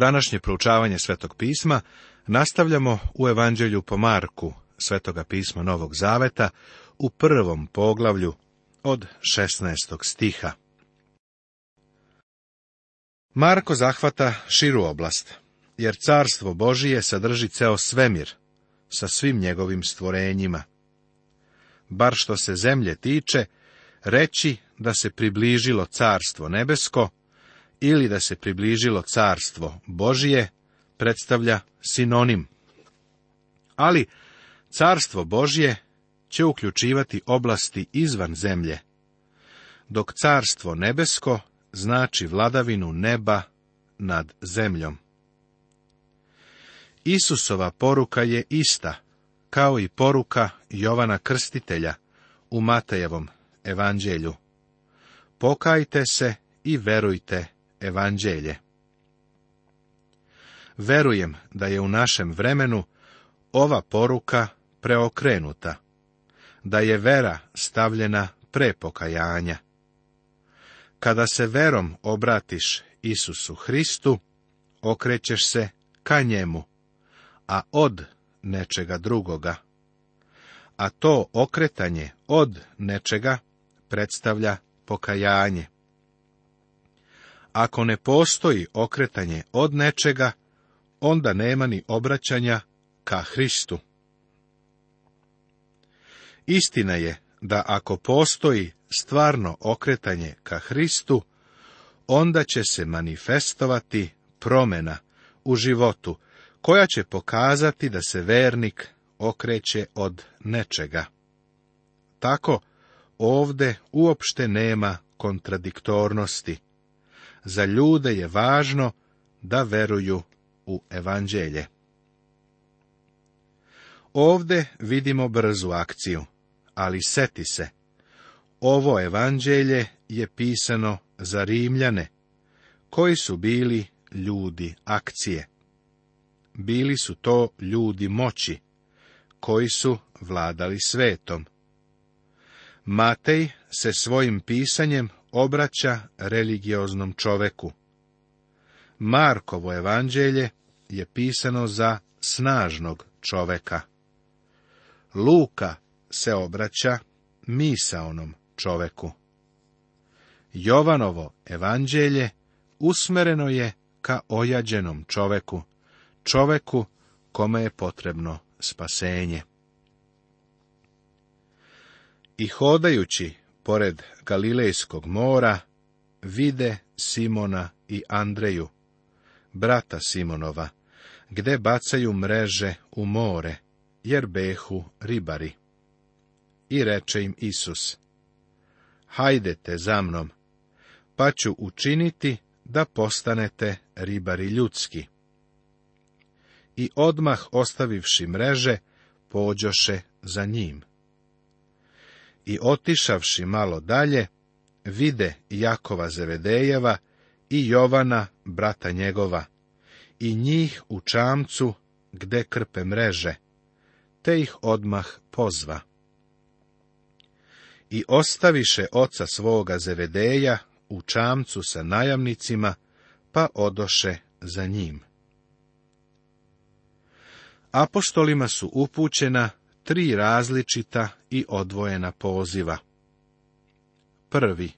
Današnje proučavanje Svetog pisma nastavljamo u Evanđelju po Marku, Svetoga pisma Novog Zaveta, u prvom poglavlju od 16. stiha. Marko zahvata širu oblast, jer carstvo Božije sadrži ceo svemir sa svim njegovim stvorenjima. Bar što se zemlje tiče, reći da se približilo carstvo nebesko ili da se približilo carstvo Božije predstavlja sinonim. Ali carstvo Božje će uključivati oblasti izvan zemlje, dok carstvo nebesko znači vladavinu neba nad zemljom. Isusova poruka je ista, kao i poruka Jovana Krstitelja u Matejevom evanđelju. Pokajte se i verujte evanđelje. Verujem da je u našem vremenu ova poruka preokrenuta, da je vera stavljena pre pokajanja. Kada se verom obratiš Isusu Hristu, okrećeš se ka njemu, a od nečega drugoga. A to okretanje od nečega predstavlja pokajanje. Ako ne postoji okretanje od nečega, onda nema ni obraćanja ka Hristu. Istina je da ako postoji stvarno okretanje ka Hristu, onda će se manifestovati promena u životu, koja će pokazati da se vernik okreće od nečega. Tako, ovde uopšte nema kontradiktornosti za ljude je važno da veruju u evanđelje. Ovde vidimo brzu akciju, ali seti se. Ovo evanđelje je pisano za Rimljane, koji su bili ljudi akcije. Bili su to ljudi moći, koji su vladali svetom. Matej se svojim pisanjem obraća religioznom čoveku. Markovo evanđelje je pisano za snažnog čoveka. Luka se obraća misaonom čoveku. Jovanovo evanđelje usmereno je ka ojađenom čoveku, čoveku kome je potrebno spasenje. I hodajući pored Galilejskog mora, vide Simona i Andreju, brata Simonova, gde bacaju mreže u more, jer behu ribari. I reče im Isus, hajdete za mnom, pa ću učiniti da postanete ribari ljudski. I odmah ostavivši mreže, pođoše za njim i otišavši malo dalje, vide Jakova Zevedejeva i Jovana, brata njegova, i njih u čamcu gde krpe mreže, te ih odmah pozva. I ostaviše oca svoga Zevedeja u čamcu sa najamnicima, pa odoše za njim. Apostolima su upućena tri različita i odvojena poziva. Prvi.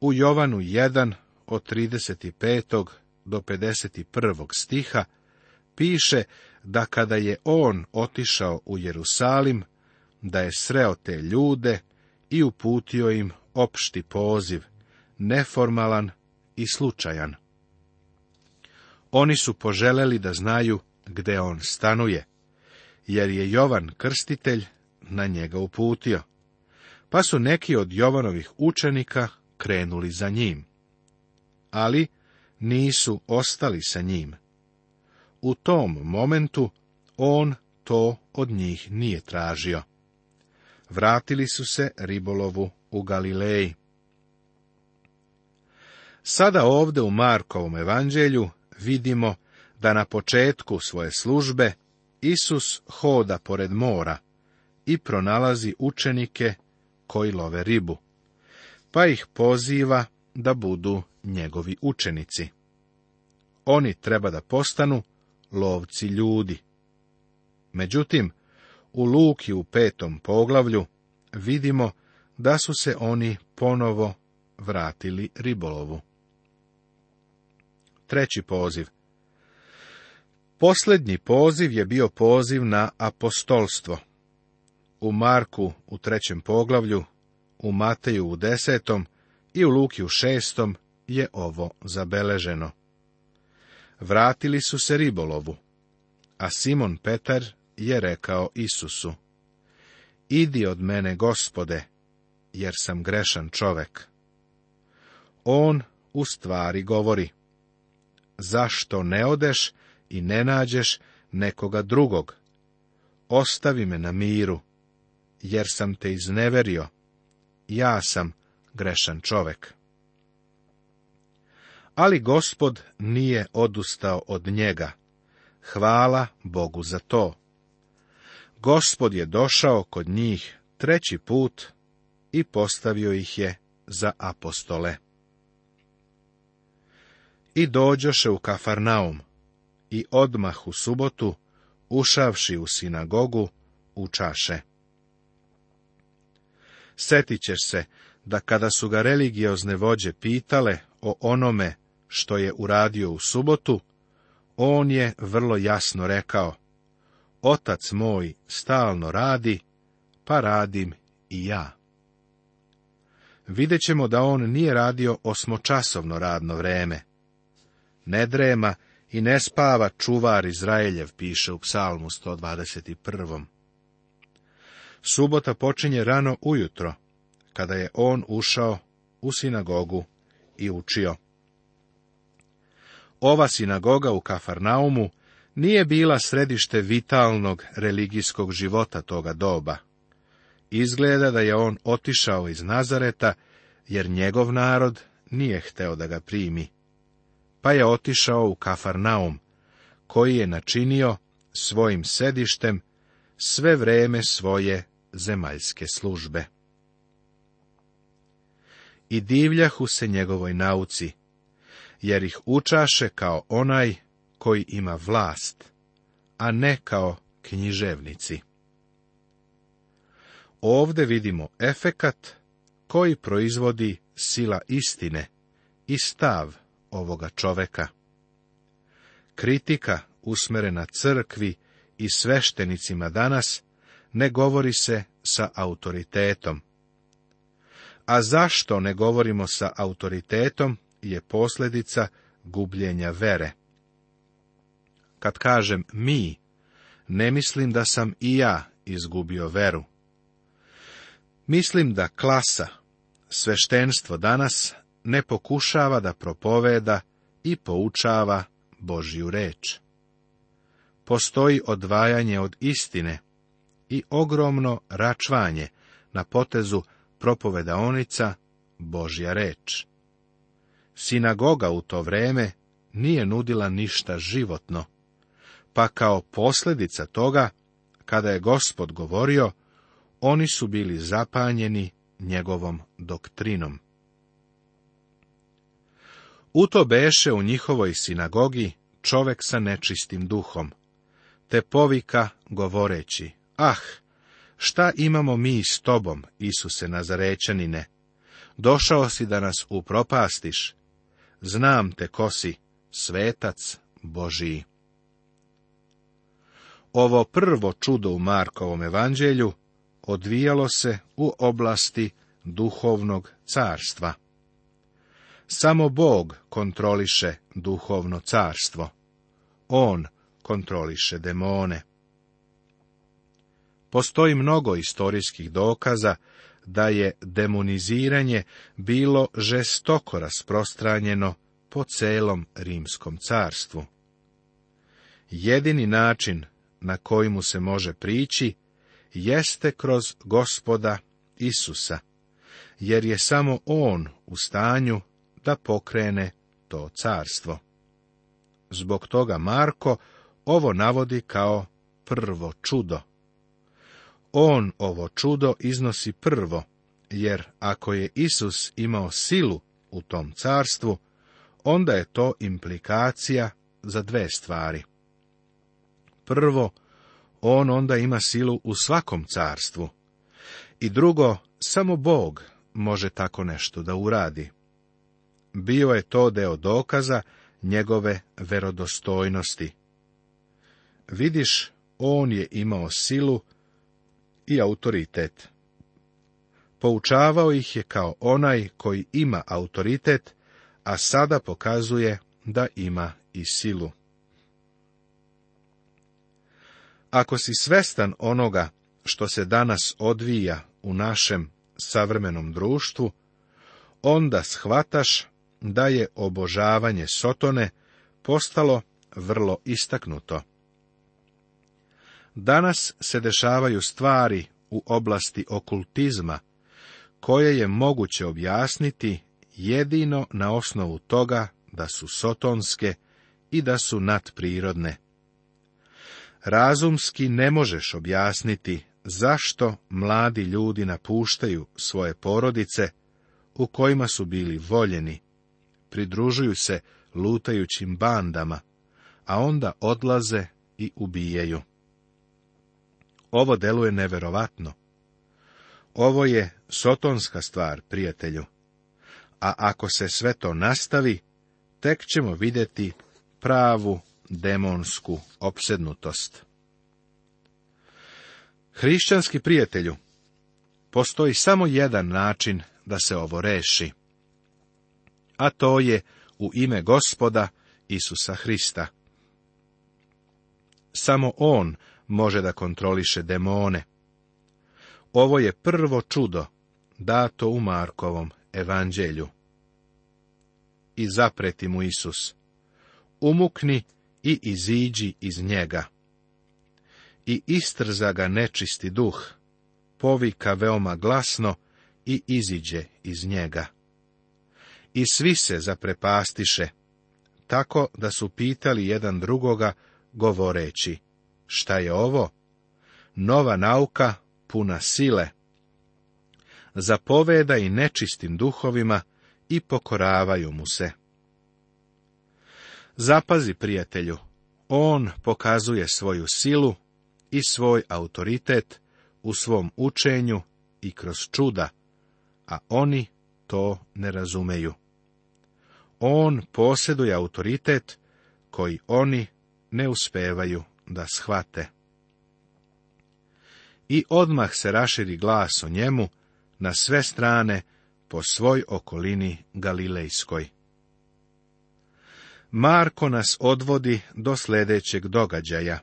U Jovanu 1 od 35. do 51. stiha piše da kada je on otišao u Jerusalim, da je sreo te ljude i uputio im opšti poziv, neformalan i slučajan. Oni su poželeli da znaju gde on stanuje, jer je Jovan krstitelj na njega uputio. Pa su neki od Jovanovih učenika krenuli za njim. Ali nisu ostali sa njim. U tom momentu on to od njih nije tražio. Vratili su se ribolovu u Galileji. Sada ovdje u Markovom evanđelju vidimo da na početku svoje službe Isus hoda pored mora i pronalazi učenike koji love ribu, pa ih poziva da budu njegovi učenici. Oni treba da postanu lovci ljudi. Međutim, u Luki u petom poglavlju vidimo da su se oni ponovo vratili ribolovu. Treći poziv. Posljednji poziv je bio poziv na apostolstvo. U Marku u trećem poglavlju, u Mateju u desetom i u Luki u šestom je ovo zabeleženo. Vratili su se ribolovu, a Simon Petar je rekao Isusu, Idi od mene, gospode, jer sam grešan čovek. On u stvari govori, zašto ne odeš i ne nađeš nekoga drugog. Ostavi me na miru, jer sam te izneverio. Ja sam grešan čovek. Ali gospod nije odustao od njega. Hvala Bogu za to. Gospod je došao kod njih treći put i postavio ih je za apostole. I dođoše u Kafarnaum i odmah u subotu, ušavši u sinagogu, učaše. Setit ćeš se da kada su ga religiozne vođe pitale o onome što je uradio u subotu, on je vrlo jasno rekao, Otac moj stalno radi, pa radim i ja. Videćemo da on nije radio osmočasovno radno vreme. Ne drema i ne spava čuvar Izraeljev, piše u psalmu 121. Subota počinje rano ujutro, kada je on ušao u sinagogu i učio. Ova sinagoga u Kafarnaumu nije bila središte vitalnog religijskog života toga doba. Izgleda da je on otišao iz Nazareta, jer njegov narod nije hteo da ga primi pa je otišao u Kafarnaum, koji je načinio svojim sedištem sve vreme svoje zemaljske službe. I divljahu se njegovoj nauci, jer ih učaše kao onaj koji ima vlast, a ne kao književnici. Ovde vidimo efekat koji proizvodi sila istine i stav ovoga čoveka. Kritika usmerena crkvi i sveštenicima danas ne govori se sa autoritetom. A zašto ne govorimo sa autoritetom je posljedica gubljenja vere. Kad kažem mi, ne mislim da sam i ja izgubio veru. Mislim da klasa, sveštenstvo danas ne pokušava da propoveda i poučava Božju reč. Postoji odvajanje od istine i ogromno račvanje na potezu propovedaonica Božja reč. Sinagoga u to vreme nije nudila ništa životno, pa kao posljedica toga, kada je gospod govorio, oni su bili zapanjeni njegovom doktrinom. U beše u njihovoj sinagogi čovek sa nečistim duhom, te povika govoreći, ah, šta imamo mi s tobom, Isuse Nazarećanine? Došao si da nas upropastiš. Znam te ko si, svetac Božiji. Ovo prvo čudo u Markovom evanđelju odvijalo se u oblasti duhovnog carstva. Samo Bog kontroliše duhovno carstvo. On kontroliše demone. Postoji mnogo istorijskih dokaza da je demoniziranje bilo žestoko rasprostranjeno po celom rimskom carstvu. Jedini način na koji mu se može prići jeste kroz gospoda Isusa, jer je samo on u stanju da pokrene to carstvo. Zbog toga Marko ovo navodi kao prvo čudo. On ovo čudo iznosi prvo, jer ako je Isus imao silu u tom carstvu, onda je to implikacija za dve stvari. Prvo, on onda ima silu u svakom carstvu. I drugo, samo Bog može tako nešto da uradi bio je to deo dokaza njegove verodostojnosti. Vidiš, on je imao silu i autoritet. Poučavao ih je kao onaj koji ima autoritet, a sada pokazuje da ima i silu. Ako si svestan onoga što se danas odvija u našem savremenom društvu, onda shvataš da je obožavanje Sotone postalo vrlo istaknuto. Danas se dešavaju stvari u oblasti okultizma, koje je moguće objasniti jedino na osnovu toga da su sotonske i da su nadprirodne. Razumski ne možeš objasniti zašto mladi ljudi napuštaju svoje porodice u kojima su bili voljeni pridružuju se lutajućim bandama, a onda odlaze i ubijaju. Ovo deluje neverovatno. Ovo je sotonska stvar, prijatelju. A ako se sve to nastavi, tek ćemo vidjeti pravu demonsku opsednutost. Hrišćanski prijatelju, postoji samo jedan način da se ovo reši a to je u ime gospoda Isusa Hrista. Samo on može da kontroliše demone. Ovo je prvo čudo dato u Markovom evanđelju. I zapreti mu Isus, umukni i iziđi iz njega. I istrza ga nečisti duh, povika veoma glasno i iziđe iz njega i svi se zaprepastiše, tako da su pitali jedan drugoga, govoreći, šta je ovo? Nova nauka, puna sile. Zapoveda i nečistim duhovima i pokoravaju mu se. Zapazi, prijatelju, on pokazuje svoju silu i svoj autoritet u svom učenju i kroz čuda, a oni to ne razumeju on posjeduje autoritet koji oni ne uspevaju da shvate. I odmah se raširi glas o njemu na sve strane po svoj okolini Galilejskoj. Marko nas odvodi do sljedećeg događaja,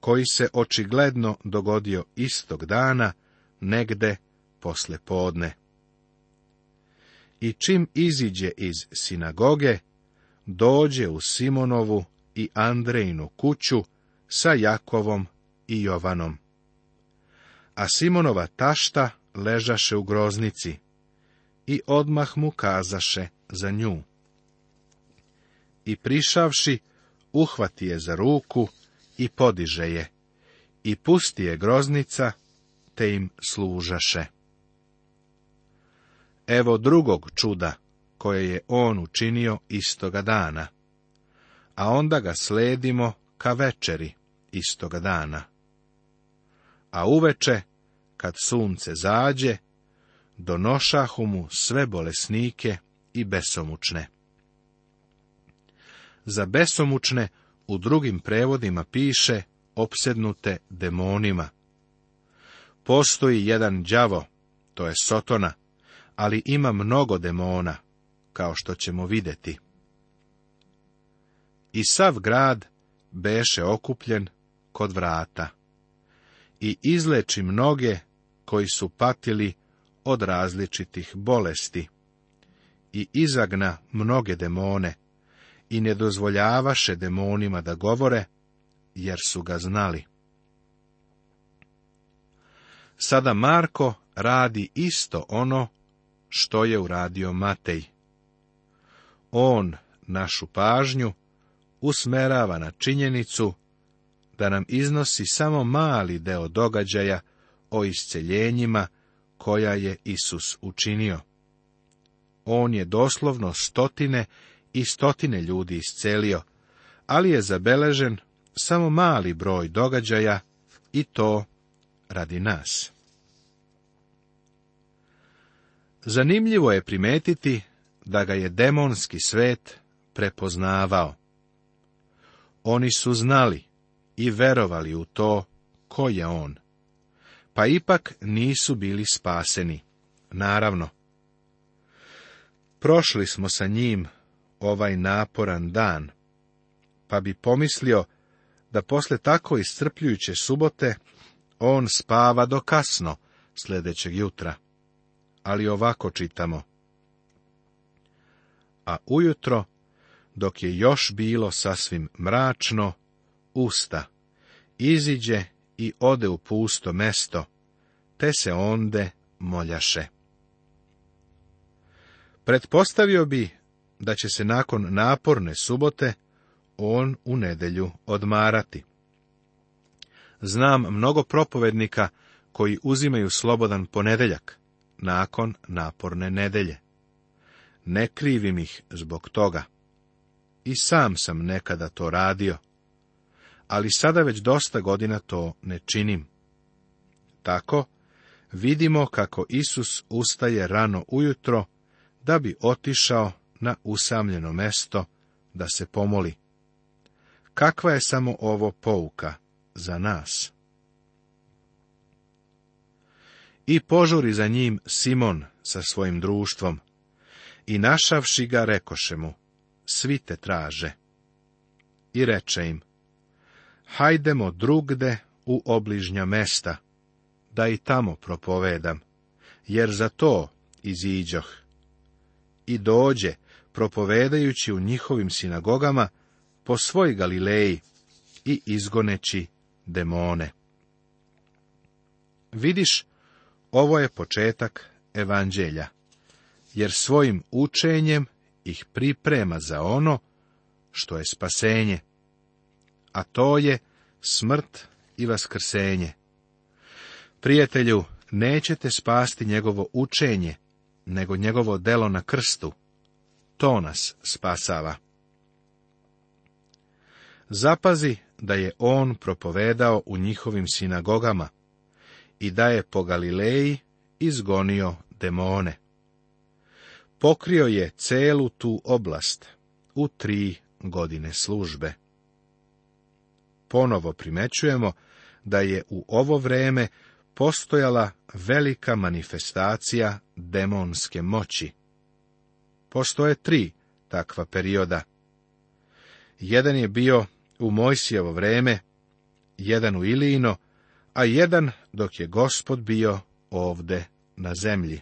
koji se očigledno dogodio istog dana, negde posle podne i čim iziđe iz sinagoge, dođe u Simonovu i Andrejnu kuću sa Jakovom i Jovanom. A Simonova tašta ležaše u groznici i odmah mu kazaše za nju. I prišavši, uhvati je za ruku i podiže je, i pusti je groznica, te im služaše. Evo drugog čuda koje je on učinio istoga dana. A onda ga sledimo ka večeri istoga dana. A uveče, kad sunce zađe, donošahu mu sve bolesnike i besomučne. Za besomučne u drugim prevodima piše opsednute demonima. Postoji jedan đavo, to je Sotona, ali ima mnogo demona, kao što ćemo vidjeti. I sav grad beše okupljen kod vrata i izleči mnoge koji su patili od različitih bolesti i izagna mnoge demone i ne dozvoljavaše demonima da govore, jer su ga znali. Sada Marko radi isto ono što je uradio Matej. On našu pažnju usmerava na činjenicu da nam iznosi samo mali deo događaja o isceljenjima koja je Isus učinio. On je doslovno stotine i stotine ljudi iscelio, ali je zabeležen samo mali broj događaja i to radi nas. Zanimljivo je primetiti da ga je demonski svet prepoznavao. Oni su znali i verovali u to ko je on, pa ipak nisu bili spaseni, naravno. Prošli smo sa njim ovaj naporan dan, pa bi pomislio da posle tako iscrpljujuće subote on spava do kasno sljedećeg jutra ali ovako čitamo. A ujutro, dok je još bilo sasvim mračno, usta, iziđe i ode u pusto mesto, te se onde moljaše. Pretpostavio bi da će se nakon naporne subote on u nedelju odmarati. Znam mnogo propovednika koji uzimaju slobodan ponedeljak nakon naporne nedelje. Ne krivim ih zbog toga. I sam sam nekada to radio, ali sada već dosta godina to ne činim. Tako, vidimo kako Isus ustaje rano ujutro, da bi otišao na usamljeno mesto da se pomoli. Kakva je samo ovo pouka za nas? I požuri za njim Simon sa svojim društvom. I našavši ga, rekoše mu, svi te traže. I reče im, hajdemo drugde u obližnja mesta, da i tamo propovedam, jer za to iziđoh. I dođe, propovedajući u njihovim sinagogama po svoj Galileji i izgoneći demone. Vidiš ovo je početak evanđelja, jer svojim učenjem ih priprema za ono što je spasenje, a to je smrt i vaskrsenje. Prijatelju, nećete spasti njegovo učenje, nego njegovo delo na krstu. To nas spasava. Zapazi da je on propovedao u njihovim sinagogama, i da je po Galileji izgonio demone. Pokrio je celu tu oblast u tri godine službe. Ponovo primećujemo da je u ovo vreme postojala velika manifestacija demonske moći. Postoje tri takva perioda. Jedan je bio u Mojsijevo vreme, jedan u Ilijino, a jedan dok je gospod bio ovde na zemlji.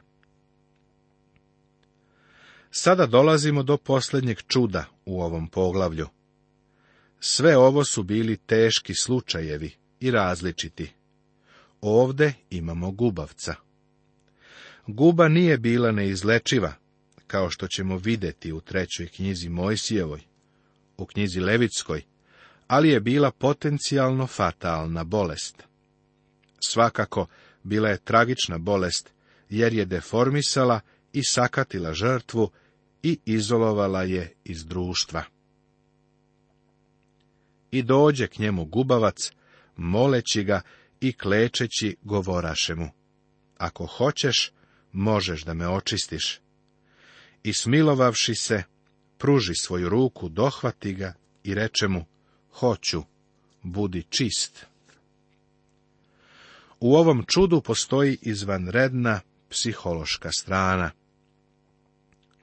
Sada dolazimo do posljednjeg čuda u ovom poglavlju. Sve ovo su bili teški slučajevi i različiti. Ovde imamo gubavca. Guba nije bila neizlečiva, kao što ćemo vidjeti u trećoj knjizi Mojsijevoj, u knjizi Levitskoj, ali je bila potencijalno fatalna bolest. Svakako, bila je tragična bolest, jer je deformisala i sakatila žrtvu i izolovala je iz društva. I dođe k njemu gubavac, moleći ga i klečeći govoraše mu, ako hoćeš, možeš da me očistiš. I smilovavši se, pruži svoju ruku, dohvati ga i reče mu, hoću, budi čist. U ovom čudu postoji izvanredna psihološka strana.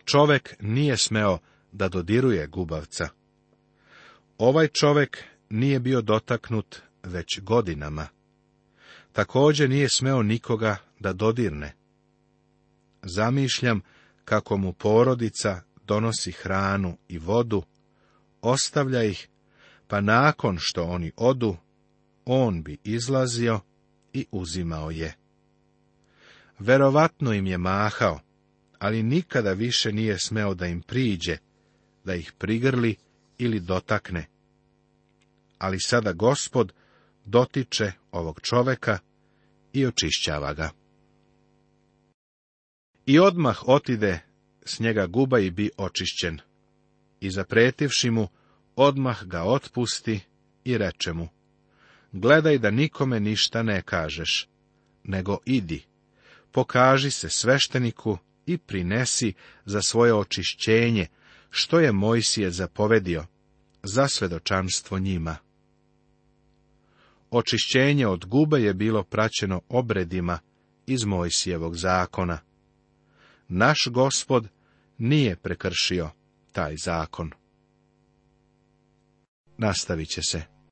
Čovek nije smeo da dodiruje gubavca. Ovaj čovek nije bio dotaknut već godinama. Također nije smeo nikoga da dodirne. Zamišljam kako mu porodica donosi hranu i vodu, ostavlja ih, pa nakon što oni odu, on bi izlazio i uzimao je. Verovatno im je mahao, ali nikada više nije smeo da im priđe, da ih prigrli ili dotakne. Ali sada gospod dotiče ovog čoveka i očišćava ga. I odmah otide s njega guba i bi očišćen. I zapretivši mu, odmah ga otpusti i reče mu, gledaj da nikome ništa ne kažeš, nego idi, pokaži se svešteniku i prinesi za svoje očišćenje, što je Mojsije zapovedio, za svedočanstvo njima. Očišćenje od gube je bilo praćeno obredima iz Mojsijevog zakona. Naš gospod nije prekršio taj zakon. Nastavit će se.